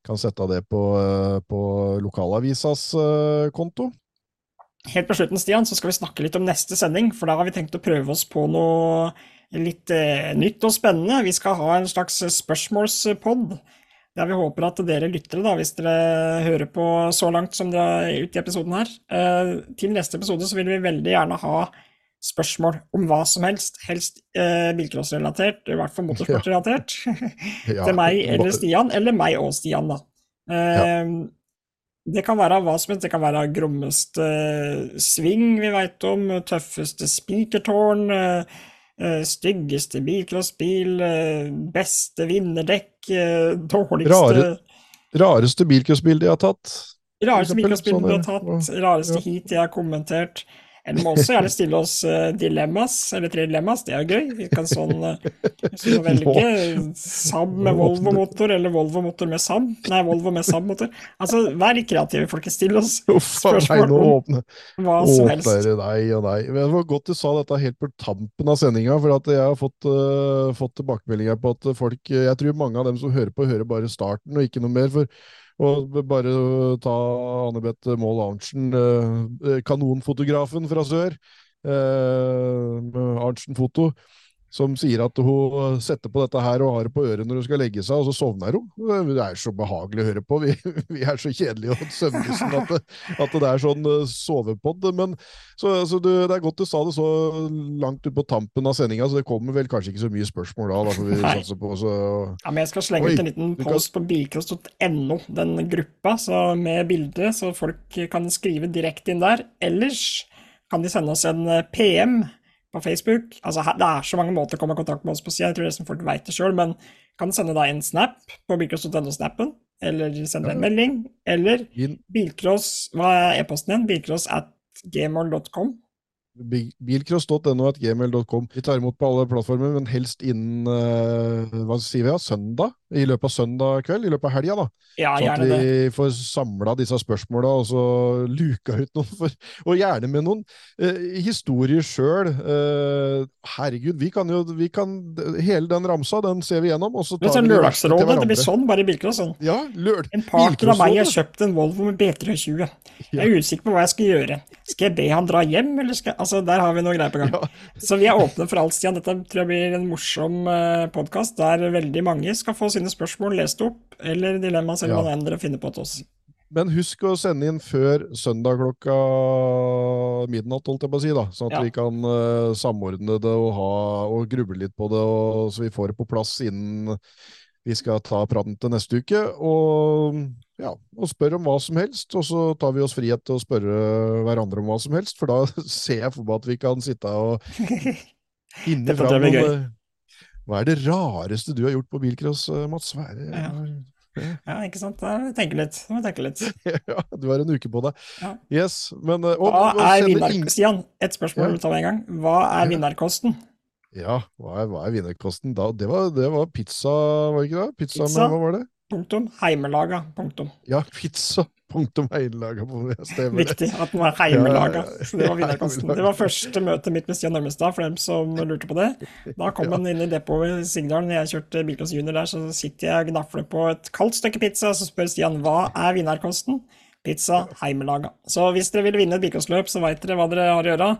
Speaker 2: kan sette det på, eh, på lokalavisas eh, konto.
Speaker 1: Helt på slutten, Stian, så skal vi snakke litt om neste sending, for da har vi tenkt å prøve oss på noe litt eh, nytt og spennende. Vi skal ha en slags spørsmålspod. Der vi håper at dere lyttere, da, hvis dere hører på så langt som dere er ute i episoden her, eh, til neste episode så vil vi veldig gjerne ha spørsmål om hva som helst, helst eh, bilcrossrelatert, i hvert fall motorsportrelatert,
Speaker 2: Ja.
Speaker 1: til meg eller Stian, eller meg og Stian, da. Eh, Det kan være hva som helst, det kan være grommeste sving vi veit om, tøffeste spikertårn, eh, eh, styggeste bilcrossbil, eh, beste vinnerdekk, eh, dårligste
Speaker 2: Rare- Rareste bilcrossbil de har tatt.
Speaker 1: Rareste bilcrossbil de har
Speaker 2: sånn,
Speaker 1: tatt, rareste heat de har kommentert. Eller må også gjerne stille oss eh, dilemmas, eller tre dilemmas, det er gøy. Vi kan sånn uh, så velge Saab med Volvo-motor, eller Volvo-motor med Saab. Nei, Volvo med Saab-motor. Altså, vær kreative, folkens. Still oss spørsmål om hva som helst.
Speaker 2: åpner deg og deg. Det var godt du sa dette helt på tampen av sendinga, for at jeg har fått, uh, fått tilbakemeldinger på at folk Jeg tror mange av dem som hører på, hører bare starten og ikke noe mer. for og bare ta Anne-Beth Maal Arntzen, eh, kanonfotografen fra sør, eh, Arntzen Foto, som sier at hun setter på dette her og har det på øret når hun skal legge seg, og så sovner hun. Det er så behagelig å høre på. Vi, vi er så kjedelige og søvnlystne at, det- at det er sånn eh, sovepod. Men, så, så du, det er godt du sa det så langt ut på tampen av sendinga, så det kommer vel kanskje ikke så mye spørsmål da. da får vi
Speaker 1: satser
Speaker 2: satse på, så
Speaker 1: Ja, men jeg skal slenge
Speaker 2: Oi,
Speaker 1: ut en liten
Speaker 2: post kan-
Speaker 1: på bilcross.no, den gruppa, så med bilde, så folk kan skrive direkte inn der. Ellers kan de sende oss en eh, PM på Facebook. Altså, det er så mange måter å komme i kontakt med oss på sida, jeg tror nesten folk veit det sjøl, men kan sende deg en snap på bilcross.no-snappen, eller sende en melding, eller bilcross Hva er e-posten din? Bilcross at gmail.com.
Speaker 2: Bil- Bilcross.no at gmail.com. Vi tar imot på alle plattformer, men helst innen eh, hva sier vi ja, søndag? I løpet av søndag kveld? I løpet av helga, da.
Speaker 1: Ja,
Speaker 2: Så at vi får samla disse spørsmåla og så luka ut noen, for, og gjerne med noen eh, historier sjøl. Eh, herregud, vi kan jo vi kan, Hele den ramsa, den ser vi gjennom, og så
Speaker 1: Det
Speaker 2: tar
Speaker 1: sånn
Speaker 2: vi
Speaker 1: Lørdagsrådet, det blir
Speaker 2: hverandre.
Speaker 1: sånn, bare i bilcross. Sånn.
Speaker 2: Ja, lørd...
Speaker 1: En partner av meg har kjøpt en Volvo med B320. Jeg er usikker på hva jeg skal gjøre. Skal jeg be han dra hjem, eller skal Altså, der har vi noe greier på gang. Så vi er åpne for alt, Stian. Dette tror jeg blir en morsom uh, podkast der veldig mange skal få sine spørsmål lest opp, eller dilemmaer, eller
Speaker 2: Ja.
Speaker 1: hva enn dere finner på til oss.
Speaker 2: Men husk å sende inn før søndag klokka midnatt, holdt jeg på å si, da. Sånn at
Speaker 1: Ja.
Speaker 2: vi kan uh, samordne det og, ha, og gruble litt på det, og, så vi får det på plass innen vi skal ta praten til neste uke. Og, ja, og spør om hva som helst, og så tar vi oss frihet til å spørre hverandre om hva som helst, for da ser jeg for meg at vi kan sitte og
Speaker 1: blir
Speaker 2: noen Hva er det rareste du har gjort på bilcross, eh, Mats? Hva er det?
Speaker 1: Ja, ikke sant? Da må vi tenke litt. Jeg må tenke litt.
Speaker 2: ja, du har en uke på deg.
Speaker 1: Ja.
Speaker 2: Yes, men eh, og,
Speaker 1: Hva er
Speaker 2: vinnerkosten?
Speaker 1: Stian, et spørsmål
Speaker 2: Ja.
Speaker 1: tar med en gang. Hva er vinnerkosten?
Speaker 2: Ja, hva er, hva er vinnerkosten da? Det var, det var pizza, var det ikke det? Pizza,
Speaker 1: Pizza.
Speaker 2: med hva var det?
Speaker 1: Punktum. Heimelaga. Punktum.
Speaker 2: Ja, pizza. Punktum heimelaga. Stemmer.
Speaker 1: Viktig at den var heimelaga. Så det var vinnerkosten. Det var første møtet mitt med Stian Nørmestad, for dem som lurte på det. Da kom han inn i depotet i Sigdalen, når jeg kjørte Bilcross Junior der, så sitter jeg og gnafler på et kaldt stykke pizza, så spør Stian hva er vinnerkosten? Pizza heimelaga. Så hvis dere vil vinne et bilcrossløp, så veit dere hva dere har å gjøre.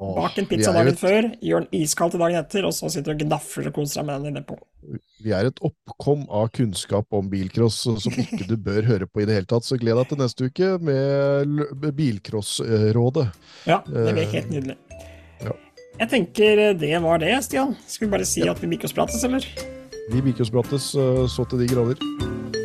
Speaker 2: Åh,
Speaker 1: Bak en pizza dagen
Speaker 2: et-
Speaker 1: før, gjør den iskald til dagen etter, og så sitter du og gnafler og koser deg med den i på.
Speaker 2: Vi er et oppkom av kunnskap om bilcross som ikke du bør høre på i det hele tatt, så gled deg til neste uke med Bilcrossrådet.
Speaker 1: Ja, det blir helt nydelig.
Speaker 2: ja.
Speaker 1: Jeg tenker det var det, Stian. Skal vi bare si at vi bilcrossprates, eller?
Speaker 2: Vi Bilcrossprates eh, så til de grader.